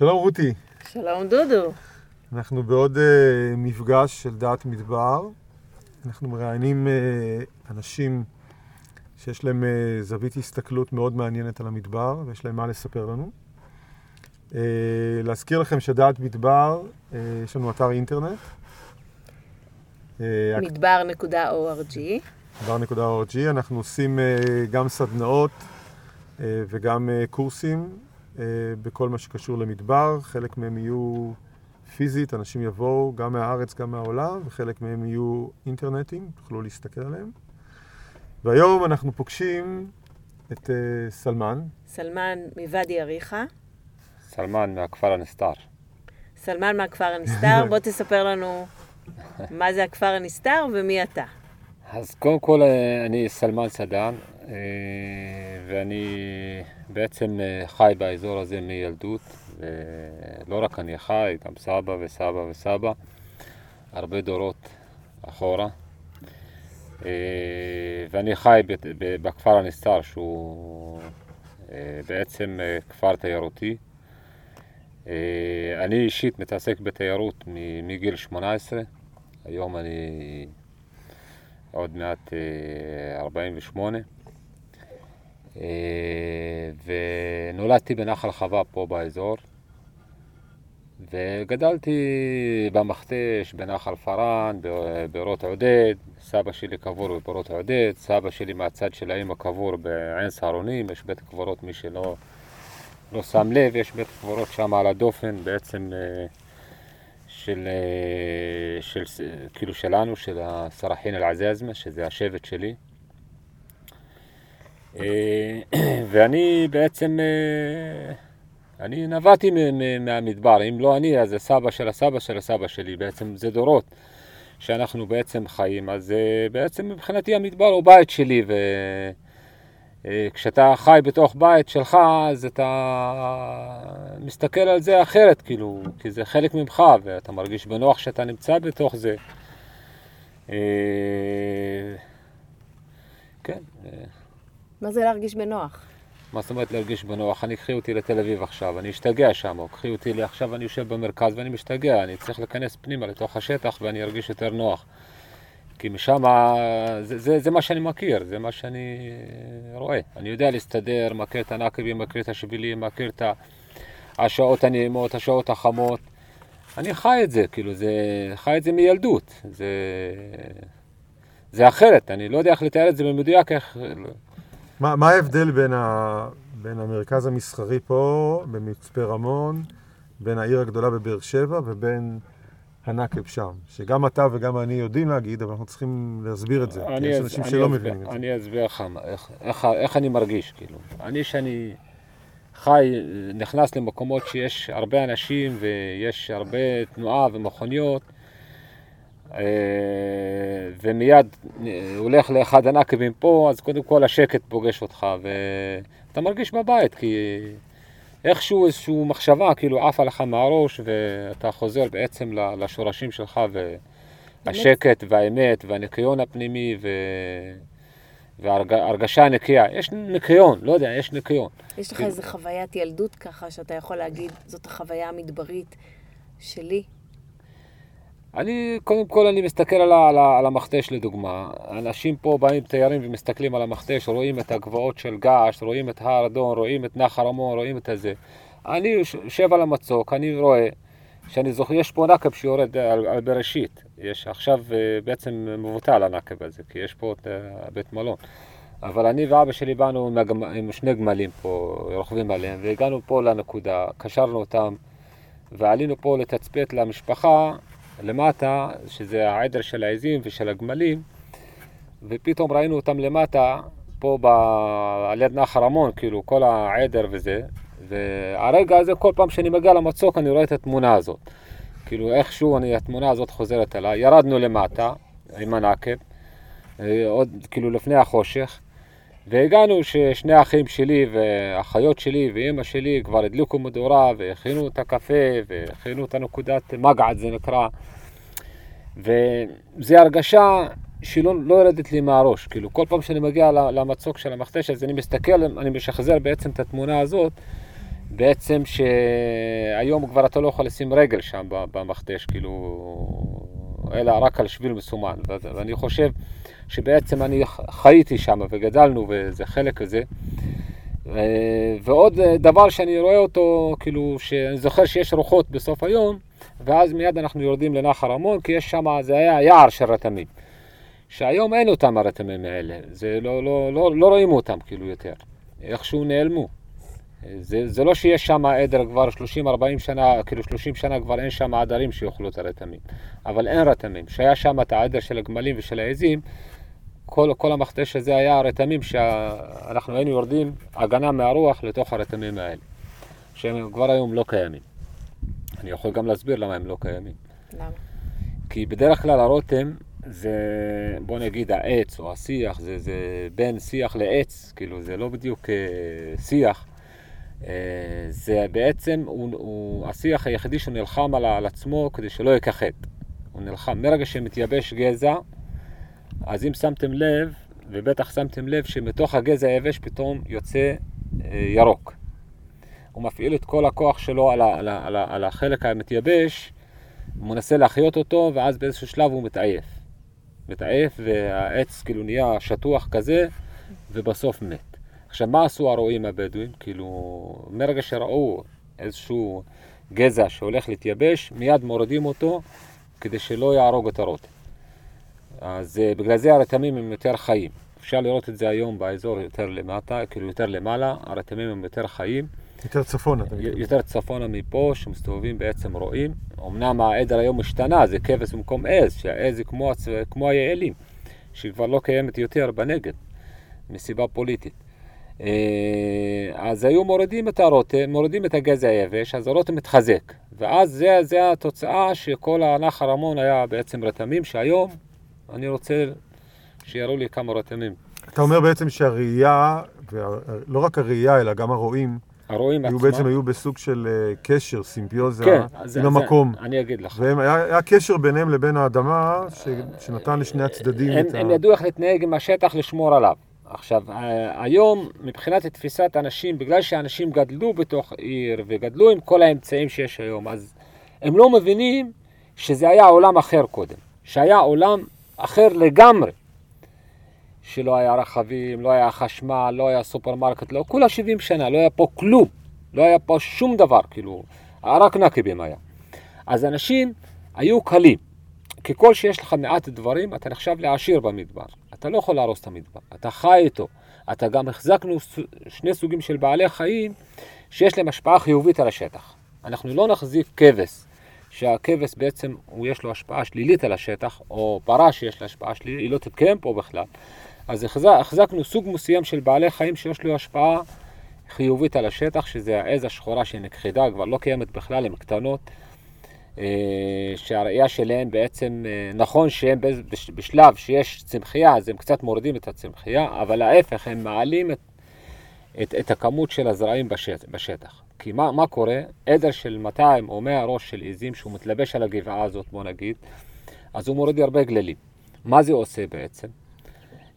שלום רותי, שלום דודו. אנחנו בעוד uh, מפגש של דעת מדבר. אנחנו מראיינים uh, אנשים שיש להם uh, זווית הסתכלות מאוד מעניינת על המדבר ויש להם מה לספר לנו. Uh, להזכיר לכם שדעת מדבר, uh, יש לנו אתר אינטרנט. Uh, מדבר.org. מדבר.org. אנחנו עושים uh, גם סדנאות uh, וגם uh, קורסים בכל מה שקשור למדבר. חלק מהם יהיו פיזית, אנשים יבואו גם מהארץ, גם מהעולם, וחלק מהם יהיו אינטרנטים, תוכלו להסתכל עליהם. והיום אנחנו פוגשים את uh, סלמן. סלמן מוואדי אריכה. סלמן מהכפר הנסתר. סלמן מהכפר הנסתר, בוא תספר לנו מה זה הכפר הנסתר ומי אתה. אז קודם כל אני סלמן סדן, ואני בעצם חי באזור הזה מילדות, ולא רק אני חי, גם סבא וסבא וסבא, הרבה דורות אחורה. ואני חי בכפר הנסתר, שהוא בעצם כפר תיירותי. אני אישית מתעסק בתיירות מגיל 18, היום אני עוד מעט 48. ונולדתי בנחל חווה פה באזור, וגדלתי במכתש, בנחל פארן, באורות עודד, סבא שלי קבור בבורות עודד, סבא שלי מהצד של האמא קבור בעין סהרונים, יש בית קברות, מי שלא לא שם לב, יש בית קברות שם על הדופן, בעצם של, של, כאילו שלנו, של הסרחין אל-עזאזמה, שזה השבט שלי. ואני בעצם, אני נבעתי מהמדבר, אם לא אני, אז זה סבא של הסבא של הסבא שלי, בעצם זה דורות שאנחנו בעצם חיים, אז בעצם מבחינתי המדבר הוא בית שלי, וכשאתה חי בתוך בית שלך, אז אתה מסתכל על זה אחרת, כאילו, כי זה חלק ממך, ואתה מרגיש בנוח שאתה נמצא בתוך זה. כן. מה זה להרגיש בנוח? מה זאת אומרת להרגיש בנוח? אני, קחי אותי לתל אביב עכשיו, אני אשתגע שם, או קחי אותי, עכשיו אני יושב במרכז ואני משתגע, אני צריך להיכנס פנימה לתוך השטח ואני ארגיש יותר נוח. כי משם, זה, זה, זה מה שאני מכיר, זה מה שאני רואה. אני יודע להסתדר, מכיר את הנקבים, מכיר את השבילים, מכיר את השעות הנעימות, השעות החמות. אני חי את זה, כאילו, זה, חי את זה מילדות. זה, זה אחרת, אני לא יודע איך לתאר את זה במדויק, איך... מה, מה ההבדל בין, ה, בין המרכז המסחרי פה, במצפה רמון, בין העיר הגדולה בבאר שבע ובין הנקב שם? שגם אתה וגם אני יודעים להגיד, אבל אנחנו צריכים להסביר את זה. כי יש אנשים שלא מבינים את זה. אני אסביר לך איך, איך, איך אני מרגיש, כאילו. אני, שאני חי, נכנס למקומות שיש הרבה אנשים ויש הרבה תנועה ומכוניות, ומיד הולך לאחד הנקבים פה, אז קודם כל השקט פוגש אותך, ואתה מרגיש בבית, כי איכשהו איזושהי מחשבה כאילו עפה לך מהראש, ואתה חוזר בעצם לשורשים שלך, והשקט והאמת והניקיון הפנימי, ו... והרגשה נקייה. יש ניקיון, לא יודע, יש ניקיון. יש לך איזו חוויית ילדות ככה, שאתה יכול להגיד, זאת החוויה המדברית שלי? אני, קודם כל אני מסתכל על, על, על המכתש לדוגמה. אנשים פה באים תיירים ומסתכלים על המכתש, רואים את הגבעות של געש, רואים את הר אדון, רואים את נחל רמון, רואים את הזה. אני יושב על המצוק, אני רואה שאני זוכר, יש פה נקב שיורד על, על בראשית. יש עכשיו בעצם מבוטל הנקב הזה, כי יש פה את בית מלון. אבל אני ואבא שלי באנו עם. עם שני גמלים פה, רוכבים עליהם, והגענו פה לנקודה, קשרנו אותם, ועלינו פה לתצפת למשפחה. למטה, שזה העדר של העזים ושל הגמלים, ופתאום ראינו אותם למטה, פה ב... על יד נחל רמון, כאילו, כל העדר וזה, והרגע הזה, כל פעם שאני מגיע למצוק, אני רואה את התמונה הזאת. כאילו, איכשהו אני, התמונה הזאת חוזרת אליי. ירדנו למטה עם הנקב, עוד, כאילו, לפני החושך, והגענו ששני האחים שלי והאחיות שלי ואימא שלי כבר הדליקו מדורה והכינו את הקפה והכינו את הנקודת מגעד זה נקרא וזה הרגשה שלא לא יורדת לי מהראש, כאילו כל פעם שאני מגיע למצוק של המכתש אז אני מסתכל, אני משחזר בעצם את התמונה הזאת בעצם שהיום כבר אתה לא יכול לשים רגל שם במכתש, כאילו, אלא רק על שביל מסומן. ואני חושב שבעצם אני חייתי שם וגדלנו וזה חלק כזה. ועוד דבר שאני רואה אותו, כאילו, שאני זוכר שיש רוחות בסוף היום, ואז מיד אנחנו יורדים לנחל רמון, כי יש שם, זה היה יער של רתמים. שהיום אין אותם הרתמים האלה, זה לא, לא, לא, לא רואים אותם כאילו יותר, איכשהו נעלמו. זה, זה לא שיש שם עדר כבר 30-40 שנה, כאילו 30 שנה כבר אין שם עדרים שיאכלו את הרתמים, אבל אין רתמים. שהיה שם את העדר של הגמלים ושל העזים, כל, כל המכתש הזה היה הרתמים שאנחנו היינו יורדים הגנה מהרוח לתוך הרתמים האלה, שהם כבר היום לא קיימים. אני יכול גם להסביר למה הם לא קיימים. למה? כי בדרך כלל הרותם זה, בוא נגיד, העץ או השיח, זה, זה בין שיח לעץ, כאילו זה לא בדיוק uh, שיח. Uh, זה בעצם, הוא, הוא השיח היחידי שהוא נלחם על, על עצמו כדי שלא יכחד. הוא נלחם, מרגע שמתייבש גזע, אז אם שמתם לב, ובטח שמתם לב שמתוך הגזע היבש פתאום יוצא uh, ירוק. הוא מפעיל את כל הכוח שלו על, ה, על, ה, על, ה, על החלק המתייבש, הוא מנסה להחיות אותו, ואז באיזשהו שלב הוא מתעייף. מתעייף, והעץ כאילו נהיה שטוח כזה, ובסוף מת. עכשיו, מה עשו הרועים הבדואים? כאילו, מרגע שראו איזשהו גזע שהולך להתייבש, מיד מורידים אותו כדי שלא יהרוג את הרוטם. אז אה, בגלל זה הרתמים הם יותר חיים. אפשר לראות את זה היום באזור יותר למטה, כאילו יותר למעלה, הרתמים הם יותר חיים. יותר צפונה. יותר צפונה מפה, שמסתובבים בעצם רואים. אמנם העדר היום השתנה, זה כבש במקום עז, שהעז היא כמו, כמו היעלים, שהיא כבר לא קיימת יותר בנגד, מסיבה פוליטית. אה, אז היו מורידים את הרותם, מורידים את הגזע היבש, אז הרותם מתחזק. ואז זה, זה התוצאה שכל הנחל רמון היה בעצם רתמים, שהיום אני רוצה שיראו לי כמה רתמים. אתה אומר בעצם שהראייה, לא רק הראייה, אלא גם הרועים, הרועים היו עצמם... בעצם היו בסוג של uh, קשר, סימביוזה, כן, עם זה, המקום. זה, אני אגיד לך. והיה קשר ביניהם לבין האדמה, ש, שנתן לשני הצדדים הם, את הם ה... ידעו איך להתנהג עם השטח, לשמור עליו. עכשיו, היום, מבחינת תפיסת אנשים, בגלל שאנשים גדלו בתוך עיר וגדלו עם כל האמצעים שיש היום, אז הם לא מבינים שזה היה עולם אחר קודם, שהיה עולם אחר לגמרי. שלא היה רכבים, לא היה חשמל, לא היה סופרמרקט, לא, כולה 70 שנה, לא היה פה כלום, לא היה פה שום דבר, כאילו, רק נקבים היה. אז אנשים היו קלים. ככל שיש לך מעט דברים, אתה נחשב לעשיר במדבר. אתה לא יכול להרוס את המדבר, אתה חי איתו. אתה גם החזקנו שני סוגים של בעלי חיים שיש להם השפעה חיובית על השטח. אנחנו לא נחזיק כבש, שהכבש בעצם, הוא יש לו השפעה שלילית על השטח, או פרה שיש לה השפעה שלילית, היא לא תתקיים פה בכלל. אז החזקנו סוג מסוים של בעלי חיים שיש לו השפעה חיובית על השטח, שזה העז השחורה שנכחדה, כבר לא קיימת בכלל, הן קטנות, אה, שהראייה שלהן בעצם, אה, נכון שהן בשלב שיש צמחייה, אז הם קצת מורידים את הצמחייה, אבל ההפך, הם מעלים את, את, את הכמות של הזרעים בשטח. כי מה, מה קורה? עדר של 200 או 100 ראש של עיזים שהוא מתלבש על הגבעה הזאת, בוא נגיד, אז הוא מוריד הרבה גללים. מה זה עושה בעצם?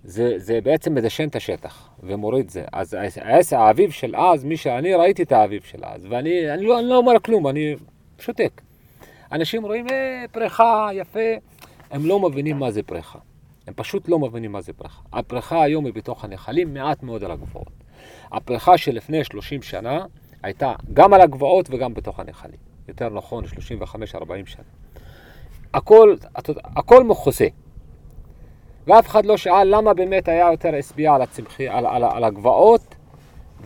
זה, זה בעצם מדשן את השטח ומוריד זה. אז האביב של אז, מי שאני ראיתי את האביב של אז, ואני אני לא, אני לא אומר כלום, אני שותק. אנשים רואים, אה, פריחה, יפה, הם לא מבינים מה זה פריחה. הם פשוט לא מבינים מה זה פריחה. הפריחה היום היא בתוך הנחלים, מעט מאוד על הגבוהות. הפריחה שלפני 30 שנה הייתה גם על הגבוהות וגם בתוך הנחלים. יותר נכון, 35-40 שנה. הכל, הכל מכוסה. ואף אחד לא שאל למה באמת היה יותר השביע על, הצמחי, על, על, על הגבעות,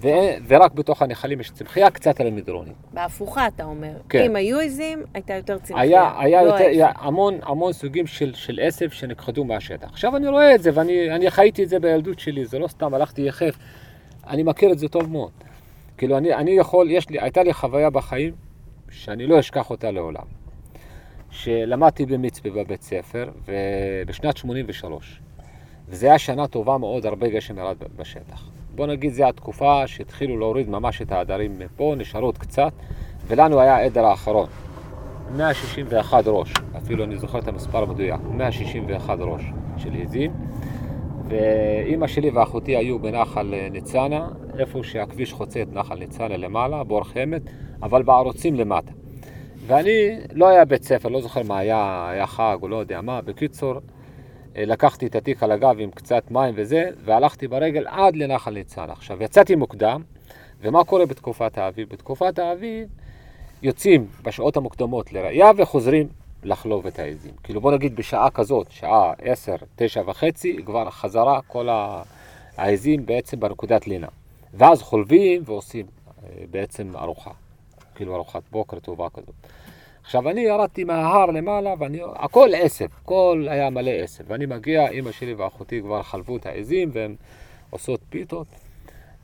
ו, ורק בתוך הנחלים יש צמחייה, קצת על המדרונים. בהפוכה, אתה אומר. כן. אם היו עזים, הייתה יותר צמחייה. היה, היה לא יותר. היה המון, המון סוגים של, של עשב שנכחדו מהשטח. עכשיו אני רואה את זה, ואני אני חייתי את זה בילדות שלי, זה לא סתם הלכתי יחף, אני מכיר את זה טוב מאוד. כאילו, אני, אני יכול, יש לי, הייתה לי חוויה בחיים שאני לא אשכח אותה לעולם. שלמדתי במצפה בבית ספר, בשנת 83. וזו הייתה שנה טובה מאוד, הרבה גשם ירד בשטח. בוא נגיד, זו התקופה שהתחילו להוריד ממש את העדרים מפה, נשארו עוד קצת, ולנו היה העדר האחרון. 161 ראש, אפילו אני זוכר את המספר המדויק, 161 ראש של עזים, ואימא שלי ואחותי היו בנחל אה, ניצנה, איפה שהכביש חוצה את נחל ניצנה למעלה, בור חמד, אבל בערוצים למטה. ואני, לא היה בית ספר, לא זוכר מה היה, היה חג או לא יודע מה, בקיצור, אה, לקחתי את התיק על הגב עם קצת מים וזה, והלכתי ברגל עד לנחל ניצנה. עכשיו, יצאתי מוקדם, ומה קורה בתקופת האביב? בתקופת האביב יוצאים בשעות המוקדמות לראייה וחוזרים לחלוב את העזים. כאילו בוא נגיד בשעה כזאת, שעה עשר, תשע וחצי, כבר חזרה כל העזים בעצם בנקודת לינה. ואז חולבים ועושים אה, בעצם ארוחה, כאילו ארוחת בוקר טובה כזאת. עכשיו אני ירדתי מההר למעלה, ואני, הכל עשב, הכל היה מלא עשב. ואני מגיע, אימא שלי ואחותי כבר חלבו את העזים והן עושות פיתות.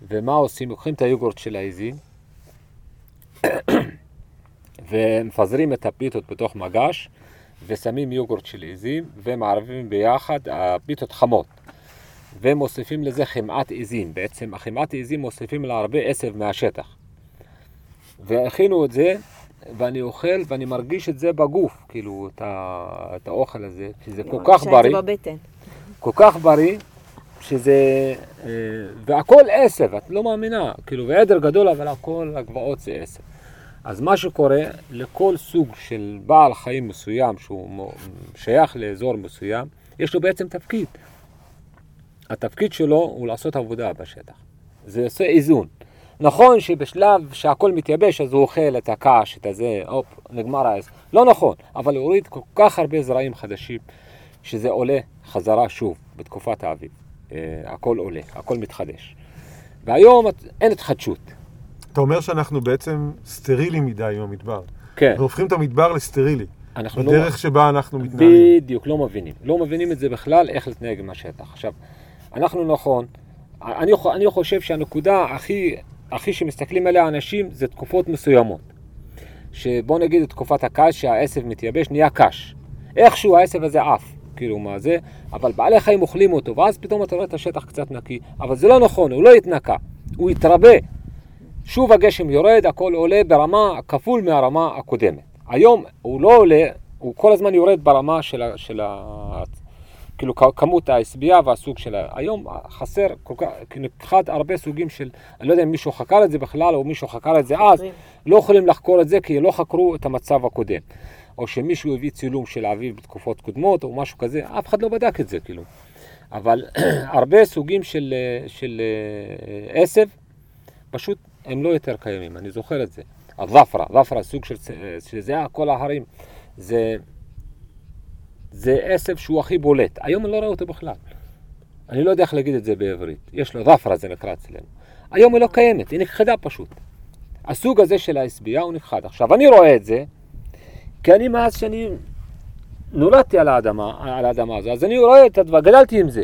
ומה עושים? לוקחים את היוגורט של העזים ומפזרים את הפיתות בתוך מגש ושמים יוגורט של עזים ומערבים ביחד, הפיתות חמות. ומוסיפים לזה חמאת עזים, בעצם החמאת עזים מוסיפים לה הרבה עשב מהשטח. והכינו את זה ואני אוכל ואני מרגיש את זה בגוף, כאילו את, ה... את האוכל הזה, שזה כל כך בריא, כל כך בריא שזה, אה, והכל עשב, את לא מאמינה, כאילו, ועדר גדול, אבל הכל הגבעות זה עשב. אז מה שקורה, לכל סוג של בעל חיים מסוים, שהוא שייך לאזור מסוים, יש לו בעצם תפקיד. התפקיד שלו הוא לעשות עבודה בשטח. זה עושה איזון. נכון שבשלב שהכל מתייבש, אז הוא אוכל את הקש, את הזה, הופ, נגמר העז. לא נכון, אבל הוא הוריד כל כך הרבה זרעים חדשים, שזה עולה חזרה שוב בתקופת האביב. אה, הכל עולה, הכל מתחדש. והיום אין התחדשות. אתה אומר שאנחנו בעצם סטרילים מדי עם המדבר. כן. אנחנו הופכים את המדבר לסטרילי. אנחנו בדרך לא... שבה אנחנו מתנהלים. בדיוק, לא מבינים. לא מבינים את זה בכלל, איך להתנהג עם השטח. עכשיו, אנחנו נכון, אני, אני חושב שהנקודה הכי, הכי שמסתכלים עליה אנשים זה תקופות מסוימות. שבוא נגיד את תקופת הקש, שהעשב מתייבש, נהיה קש. איכשהו העשב הזה עף. כאילו מה זה, אבל בעלי חיים אוכלים אותו, ואז פתאום אתה רואה את השטח קצת נקי, אבל זה לא נכון, הוא לא יתנקה, הוא יתרבה. שוב הגשם יורד, הכל עולה ברמה כפול מהרמה הקודמת. היום הוא לא עולה, הוא כל הזמן יורד ברמה של, ה, של ה, כאילו כמות העשבייה והסוג שלה. היום חסר כל כך, כאילו אחד הרבה סוגים של, אני לא יודע אם מישהו חקר את זה בכלל או מישהו חקר את זה אז, לא יכולים לחקור את זה כי לא חקרו את המצב הקודם. או שמישהו הביא צילום של אביו בתקופות קודמות, או משהו כזה, אף אחד לא בדק את זה, כאילו. אבל הרבה סוגים של, של אה, עשב, פשוט הם לא יותר קיימים, אני זוכר את זה. הזפרה, זפרה, סוג של, של זה, כל ההרים, זה, זה עשב שהוא הכי בולט. היום אני לא רואה אותו בכלל. אני לא יודע איך להגיד את זה בעברית. יש לו זפרה, זה נקרא אצלנו. היום היא לא קיימת, היא נכחדה פשוט. הסוג הזה של העשבייה הוא נכחד. עכשיו, אני רואה את זה, כי אני מאז שאני נולדתי על האדמה, על האדמה הזו, אז אני רואה את הדבר, גדלתי עם זה.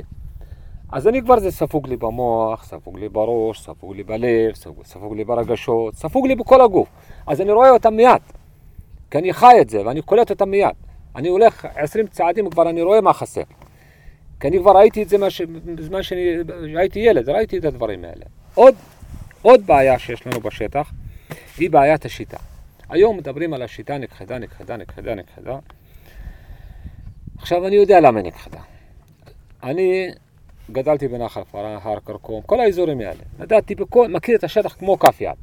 אז אני כבר, זה ספוג לי במוח, ספוג לי בראש, ספוג לי בלב, ספוג, ספוג לי ברגשות, ספוג לי בכל הגוף. אז אני רואה אותם מיד, כי אני חי את זה ואני קולט אותם מיד. אני הולך עשרים צעדים, כבר אני רואה מה חסר. כי אני כבר ראיתי את זה מש... בזמן שאני הייתי ילד, ראיתי את הדברים האלה. עוד, עוד בעיה שיש לנו בשטח היא בעיית השיטה. היום מדברים על השיטה נכחדה, נכחדה, נכחדה, נכחדה. עכשיו אני יודע למה נכחדה. אני גדלתי בנחל פרה, הר כרכום, כל האזורים האלה. ידעתי בכל, מכיר את השטח כמו כף יד.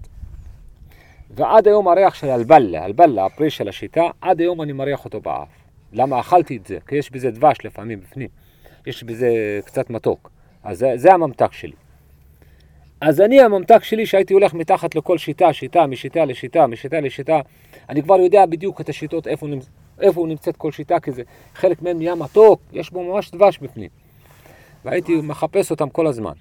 ועד היום הריח של אלבלה, אלבלה, הפרי של השיטה, עד היום אני מריח אותו באף. למה אכלתי את זה? כי יש בזה דבש לפעמים בפנים. יש בזה קצת מתוק. אז זה, זה הממתק שלי. אז אני, הממתק שלי, שהייתי הולך מתחת לכל שיטה, שיטה, משיטה לשיטה, משיטה לשיטה, אני כבר יודע בדיוק את השיטות, איפה, נמצ... איפה נמצאת כל שיטה, כי זה חלק מהם נהיה מתוק, יש בו ממש דבש בפנים. והייתי מחפש אותם כל הזמן.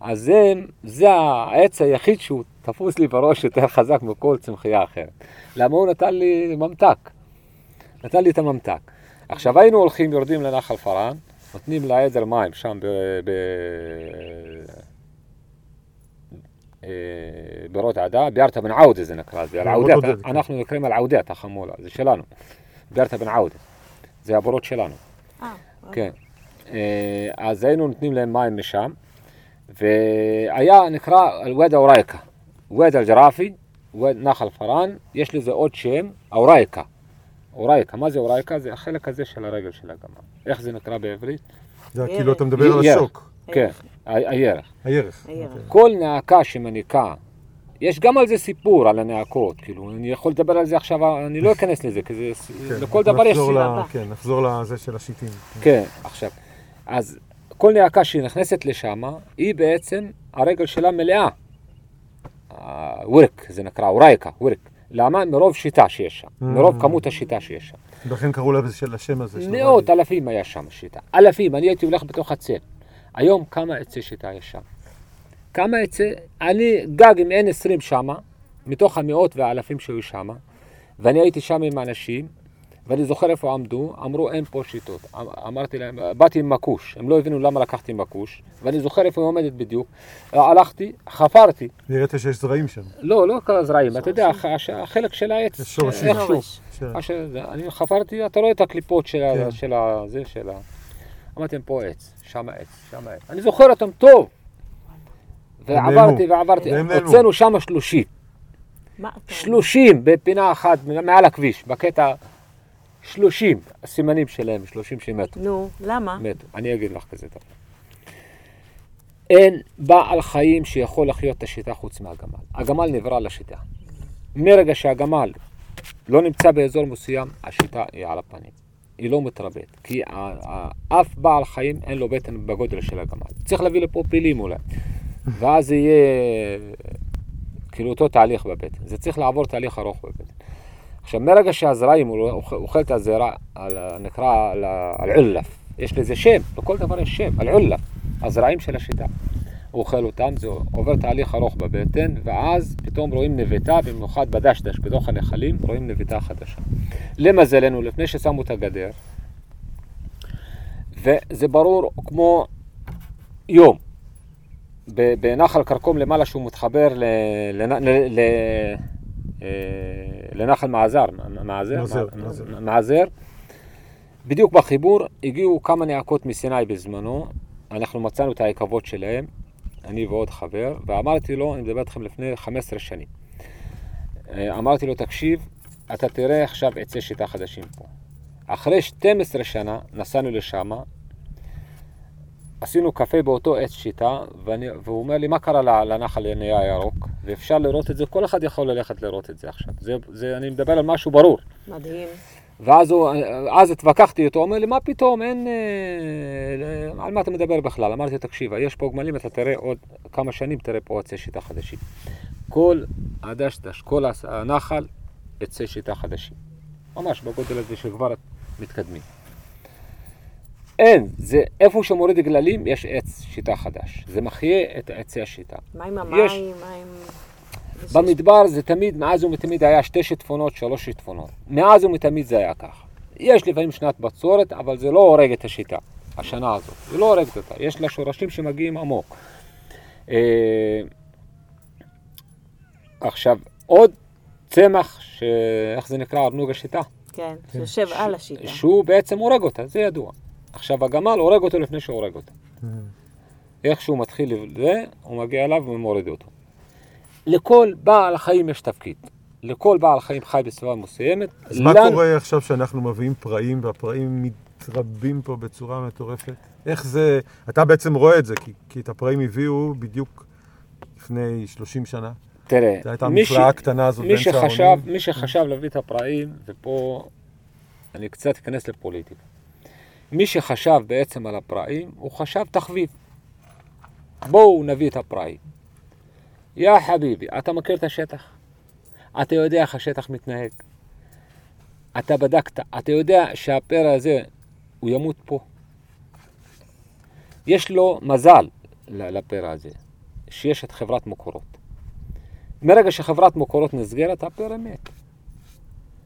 אז זה, זה העץ היחיד שהוא תפוס לי בראש יותר חזק מכל צמחייה אחרת. למה הוא נתן לי ממתק? נתן לי את הממתק. עכשיו היינו הולכים, יורדים לנחל פארן, נותנים לעדר מים שם ב... ב... אה, ביארתה בן עודה זה נקרא, זה על אנחנו נקראים על עודה, החמולה, זה שלנו, ביארתה בן עודה, זה הבורות אה, אז היינו נותנים להם מים משם, והיה נקרא וד אורייקה, וד אל-ג'רפי, נחל פארן, יש לזה עוד שם, אורייקה. אורייקה, מה זה אורייקה? זה החלק הזה של הרגל של הגמל. איך זה נקרא בעברית? זה כאילו אתה מדבר על השוק. כן. הירך. הירח. אוקיי. כל נאקה שמניקה, יש גם על זה סיפור, על הנאקות, כאילו, אני יכול לדבר על זה עכשיו, אני לא אכנס לזה, כי זה, כן, לכל דבר יש סיבה. כן, נחזור לזה של השיטים. כן, עכשיו, אז כל נאקה שנכנסת לשם, היא בעצם, הרגל שלה מלאה. ווירק, זה נקרא אורייקה, ווירק. למה? מרוב שיטה שיש שם, מרוב כמות השיטה שיש שם. ולכן קראו לזה של השם הזה. מאות. אלפים היה שם שיטה, אלפים, אני הייתי הולך בתוך הצל. היום כמה עצי שיטה יש שם? כמה עצי, אני גג אם אין עשרים שמה, מתוך המאות והאלפים שהיו שם, ואני הייתי שם עם אנשים, ואני זוכר איפה עמדו, אמרו אין פה שיטות. אמ- אמרתי להם, באתי עם מקוש, הם לא הבינו למה לקחתי מקוש, ואני זוכר איפה היא עומדת בדיוק. הלכתי, חפרתי, נראית שיש זרעים שם. לא, לא כזרעים, אתה יודע, החלק של העץ, יש שורשים. איכשהו. שזה, אני חפרתי, אתה רואה את הקליפות של ה... כן. של ה... זה, של ה... אמרתי להם, פה עץ, שם עץ, שם עץ. אני זוכר אותם טוב. ועברתי. ועברתי. הוצאנו שם שלושים. שלושים בפינה אחת מעל הכביש, בקטע שלושים, הסימנים שלהם, שלושים שמתו. נו, למה? מתו. אני אגיד לך כזה דבר. אין בעל חיים שיכול לחיות את השיטה חוץ מהגמל. הגמל נברא לשיטה. מרגע שהגמל לא נמצא באזור מסוים, השיטה היא על הפנים. היא לא מתרבית. כי אף בעל חיים אין לו בטן בגודל של הגמל. צריך להביא לפה פילים אולי. ואז יהיה כאילו אותו תהליך בבטן. זה צריך לעבור תהליך ארוך בבטן. עכשיו, מרגע שהזרעים, הוא אוכל- אוכל את הזרע, נקרא על-עולף, יש לזה שם, לכל דבר יש שם, על-עולף, הזרעים של השיטה. הוא אוכל אותם, זה עובר תהליך ארוך בבטן, ואז פתאום רואים נביטה, במיוחד בדשדש, בתוך הנחלים, רואים נביטה חדשה. למזלנו, לפני ששמו את הגדר, וזה ברור כמו יום, בנחל כרכום למעלה שהוא מתחבר ל... ל... ל... לנחל מעזר, מעזר, מעזר, מע- מעזר. מעזר. בדיוק בחיבור הגיעו כמה נעקות מסיני בזמנו, אנחנו מצאנו את העקבות שלהם, אני ועוד חבר, ואמרתי לו, אני מדבר איתכם לפני 15 שנים. אה, אמרתי לו, תקשיב, אתה תראה עכשיו עצי שיטה חדשים פה. אחרי 12 שנה נסענו לשם, עשינו קפה באותו עץ שיטה, ואני, והוא אומר לי, מה קרה לנחל נהיה ירוק? ואפשר לראות את זה, כל אחד יכול ללכת לראות את זה עכשיו. זה, זה, אני מדבר על משהו ברור. מדהים. ואז הוא, אז התווכחתי איתו, הוא אומר לי, מה פתאום, אין... אה, על מה אתה מדבר בכלל? אמרתי, תקשיב, יש פה גמלים, אתה תראה עוד כמה שנים, תראה פה עצי שיטה חדשים. כל הדשדש, כל הנחל, עצי שיטה חדשים. ממש בגודל הזה שכבר מתקדמים. אין, זה איפה שמוריד גללים, יש עץ שיטה חדש. זה מחיה את עצי השיטה. מה עם יש. המים? מה עם... במדבר זה תמיד, מאז ומתמיד היה שתי שיטפונות, שלוש שיטפונות. מאז ומתמיד זה היה ככה. יש לפעמים שנת בצורת, אבל זה לא הורג את השיטה, השנה הזאת. זה לא הורגת אותה, יש לה שורשים שמגיעים עמוק. אה, עכשיו, עוד צמח, ש... איך זה נקרא? ארנוג השיטה. כן, שיושב על השיטה. שהוא בעצם הורג אותה, זה ידוע. עכשיו, הגמל הורג אותו לפני שהוא הורג אותה. איך שהוא מתחיל לזה, הוא מגיע אליו ומוריד אותו. לכל בעל חיים יש תפקיד. לכל בעל חיים חי בסביבה מסוימת. אז מה לנו- קורה עכשיו שאנחנו מביאים פראים, והפראים מתרבים פה בצורה מטורפת? איך זה... אתה בעצם רואה את זה, כי, כי את הפראים הביאו בדיוק לפני 30 שנה. תראה, זו הייתה המפלאה הקטנה הזאת שחשב, הארונים. מי שחשב להביא את הפראים, ופה אני קצת אכנס לפוליטיקה. מי שחשב בעצם על הפראים, הוא חשב תחביב. בואו נביא את הפראים. יא חביבי, אתה מכיר את השטח? אתה יודע איך השטח מתנהג. אתה בדקת, אתה יודע שהפרא הזה, הוא ימות פה. יש לו מזל ל- לפרא הזה, שיש את חברת מקורות. מרגע שחברת מקורות נסגרת, הפרא מת.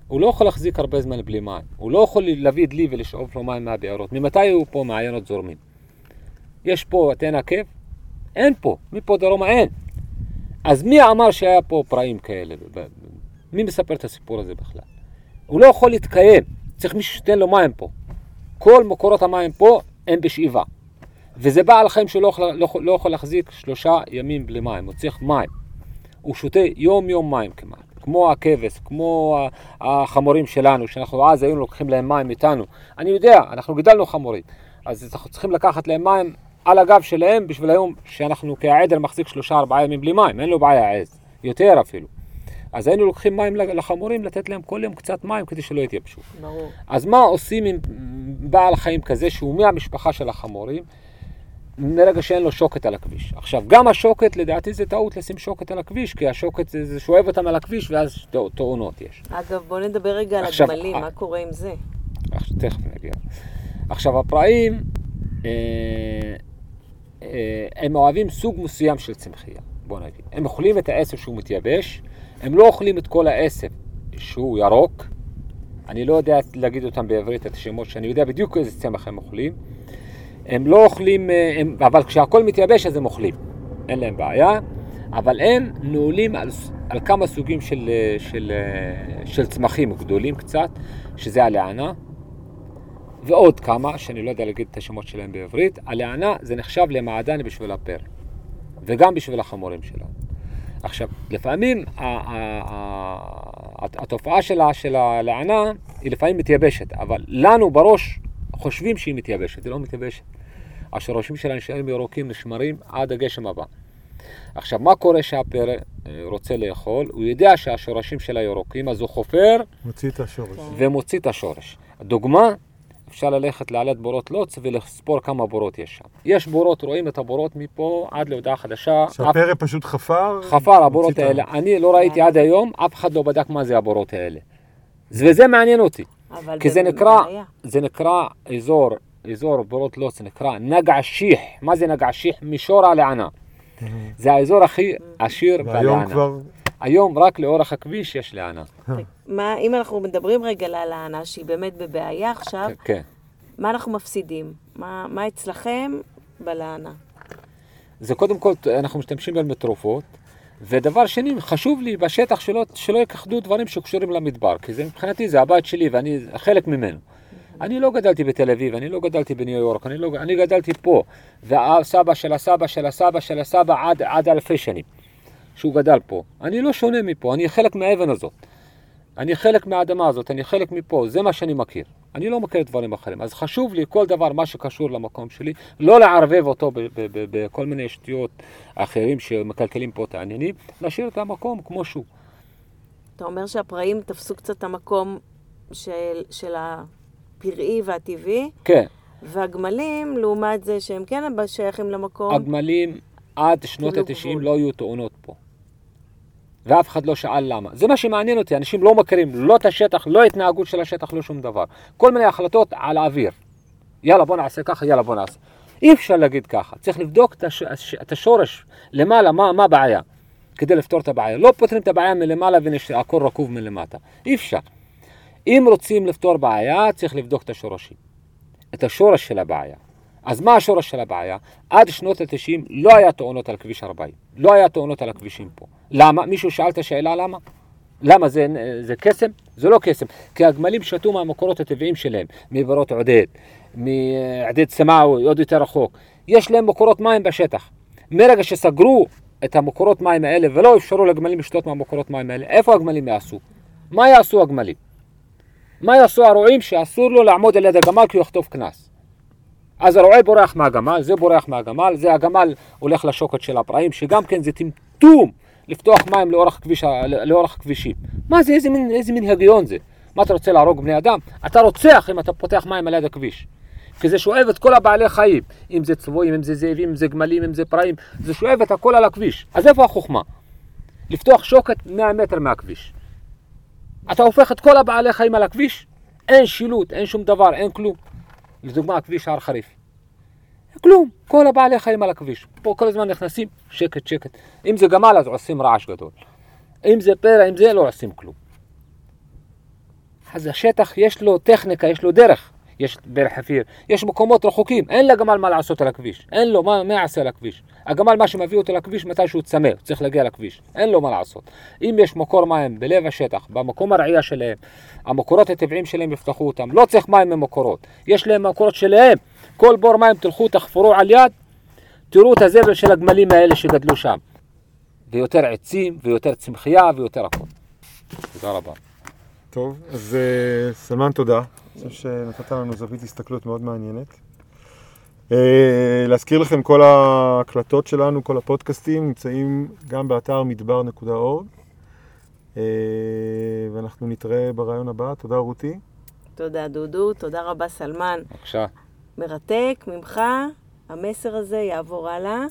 הוא לא יכול להחזיק הרבה זמן בלי מים. הוא לא יכול להביא דלי ולשאוב לו מים מהבארות. ממתי היו פה מעיינות זורמים? יש פה את עין עקב? אין פה. מפה דרומה אין. אז מי אמר שהיה פה פראים כאלה? מי מספר את הסיפור הזה בכלל? הוא לא יכול להתקיים. צריך מישהו שייתן לו מים פה. כל מקורות המים פה הם בשאיבה. וזה בעל חיים שלא לא, לא יכול להחזיק שלושה ימים בלי מים. הוא צריך מים. הוא שותה יום יום מים כמעט, כמו הכבש, כמו החמורים שלנו, שאנחנו אז היינו לוקחים להם מים איתנו. אני יודע, אנחנו גידלנו חמורים, אז אנחנו צריכים לקחת להם מים על הגב שלהם בשביל היום שאנחנו, כי העדר מחזיק שלושה ארבעה ימים בלי מים, אין לו בעיה העז, יותר אפילו. אז היינו לוקחים מים לחמורים, לתת להם כל יום קצת מים כדי שלא יתייבשו. ברור. אז מה עושים עם בעל חיים כזה שהוא מהמשפחה של החמורים, מרגע שאין לו שוקת על הכביש. עכשיו, גם השוקת, לדעתי זה טעות לשים שוקת על הכביש, כי השוקת זה, זה שואב אותם על הכביש ואז תאונות יש. אגב, בוא נדבר רגע עכשיו, על הגמלים, אה, מה קורה עם זה? עכשיו, תכף נגיע. עכשיו, הפראים, אה, אה, הם אוהבים סוג מסוים של צמחייה, בוא נגיד. הם אוכלים את העשב שהוא מתייבש, הם לא אוכלים את כל העשב שהוא ירוק. אני לא יודע להגיד אותם בעברית, את השמות, שאני יודע בדיוק איזה צמח הם אוכלים. הם לא אוכלים, אה, הם, אבל כשהכול מתייבש אז הם אוכלים, אין להם בעיה, אבל הם נעולים על, על כמה סוגים של, אה, של, אה, של צמחים גדולים קצת, שזה הלענה, ועוד כמה, שאני לא יודע להגיד את השמות שלהם בעברית, הלענה זה נחשב למעדן בשביל הפר, וגם בשביל החמורים שלנו. עכשיו, לפעמים התופעה שלה, של הלענה היא לפעמים מתייבשת, אבל לנו בראש חושבים שהיא מתייבשת, היא לא מתייבשת. השורשים שלה נשארים ירוקים, נשמרים עד הגשם הבא. עכשיו, מה קורה שהפרא אה, רוצה לאכול? הוא יודע שהשורשים שלה ירוקים, אז הוא חופר מוציא את השורש. ומוציא את השורש. דוגמה, אפשר ללכת לעלת בורות לוץ ולספור כמה בורות יש שם. יש בורות, רואים את הבורות מפה עד להודעה חדשה. אף- שהפרא פשוט חפר. חפר הבורות האלה. אני לא ראיתי עד היום, אף אחד לא בדק מה זה הבורות האלה. וזה מעניין אותי. אבל כי זה זה נקרא. זה נקרא אזור, אזור זה נקרא נגע שיח. מה זה נגע שיח? מישור הלענה. זה האזור הכי עשיר והיום בלענה. כבר... היום רק לאורך הכביש יש לענה. מה, אם אנחנו מדברים רגע על ההנאה שהיא באמת בבעיה עכשיו, כן. מה אנחנו מפסידים? מה, מה אצלכם בלענה? זה קודם כל, אנחנו משתמשים בהם בתרופות. ודבר שני, חשוב לי בשטח שלא, שלא יכחדו דברים שקשורים למדבר, כי זה מבחינתי זה הבית שלי ואני חלק ממנו. אני לא גדלתי בתל אביב, אני לא גדלתי בניו יורק, אני, לא, אני גדלתי פה, והסבא של הסבא של הסבא של הסבא עד, עד אלפי שנים, שהוא גדל פה. אני לא שונה מפה, אני חלק מהאבן הזאת. אני חלק מהאדמה הזאת, אני חלק מפה, זה מה שאני מכיר. אני לא מכיר דברים אחרים. אז חשוב לי כל דבר, מה שקשור למקום שלי, לא לערבב אותו בכל מיני שטויות אחרים שמקלקלים פה את העניינים, להשאיר את המקום כמו שהוא. אתה אומר שהפראים תפסו קצת את המקום של, של הפראי והטבעי, כן, והגמלים, לעומת זה שהם כן שייכים למקום, הגמלים עד שנות קיבלו ה-90 גבול. לא היו תאונות פה. ואף אחד לא שאל למה. זה מה שמעניין אותי, אנשים לא מכירים לא את השטח, לא התנהגות של השטח, לא שום דבר. כל מיני החלטות על האוויר. יאללה בוא נעשה ככה, יאללה בוא נעשה. אי אפשר להגיד ככה, צריך לבדוק את, הש... את השורש למעלה, מה, מה הבעיה, כדי לפתור את הבעיה. לא פותרים את הבעיה מלמעלה והכל רקוב מלמטה. אי אפשר. אם רוצים לפתור בעיה, צריך לבדוק את השורשים. את השורש של הבעיה. אז מה השורש של הבעיה? עד שנות ה-90 לא היה תאונות על כביש 40. לא היה תאונות על הכבישים פה. למה? מישהו שאל את השאלה למה? למה זה, זה קסם? זה לא קסם. כי הגמלים שתו מהמקורות הטבעיים שלהם, מברות עודד, מעודד סמאווי, עוד יותר רחוק. יש להם מקורות מים בשטח. מרגע שסגרו את המקורות מים האלה ולא אפשרו לגמלים לשתות מהמקורות מים האלה, איפה הגמלים יעשו? מה יעשו הגמלים? מה יעשו הרועים שאסור לו לעמוד על יד הגמל כי הוא יחטוף קנס? אז הרועה בורח מהגמל, זה בורח מהגמל, זה הגמל הולך לשוקת של הפראים, שגם כן זה טמטום לפתוח מים לאורך, כביש, לאורך כבישים. מה זה, איזה מין, איזה מין הגיון זה? מה אתה רוצה להרוג בני אדם? אתה רוצח אם אתה פותח מים על יד הכביש. כי זה שואב את כל הבעלי חיים, אם זה צבועים, אם זה זאבים, אם זה גמלים, אם זה פראים, זה שואב את הכל על הכביש. אז איפה החוכמה? לפתוח שוקת 100 מטר מהכביש. אתה הופך את כל הבעלי חיים על הכביש, אין שילוט, אין שום דבר, אין כלום. לדוגמה, הכביש הר חריף. כלום, כל הבעלי חיים על הכביש. פה כל הזמן נכנסים, שקט, שקט. אם זה גמל, אז עושים רעש גדול. אם זה פרא, אם זה, לא עושים כלום. אז השטח, יש לו טכניקה, יש לו דרך. יש בין חפיר, יש מקומות רחוקים, אין לגמל מה לעשות על הכביש, אין לו, מה, מה יעשה על הכביש? הגמל, מה שמביא אותו לכביש, מתי שהוא צמא, הוא צריך להגיע לכביש, אין לו מה לעשות. אם יש מקור מים בלב השטח, במקום הרעייה שלהם, המקורות הטבעיים שלהם יפתחו אותם, לא צריך מים ממקורות, יש להם מקורות שלהם, כל בור מים תלכו, תחפרו על יד, תראו את הזבל של הגמלים האלה שגדלו שם. ויותר עצים, ויותר צמחייה, ויותר הכל. תודה רבה. טוב, אז אה, סלמן תודה. אני חושב שנתת לנו זווית הסתכלות מאוד מעניינת. אה, להזכיר לכם, כל ההקלטות שלנו, כל הפודקאסטים, נמצאים גם באתר מדבר.org. אה, ואנחנו נתראה ברעיון הבא. תודה, רותי. תודה, דודו. תודה רבה, סלמן. בבקשה. מרתק ממך. המסר הזה יעבור הלאה.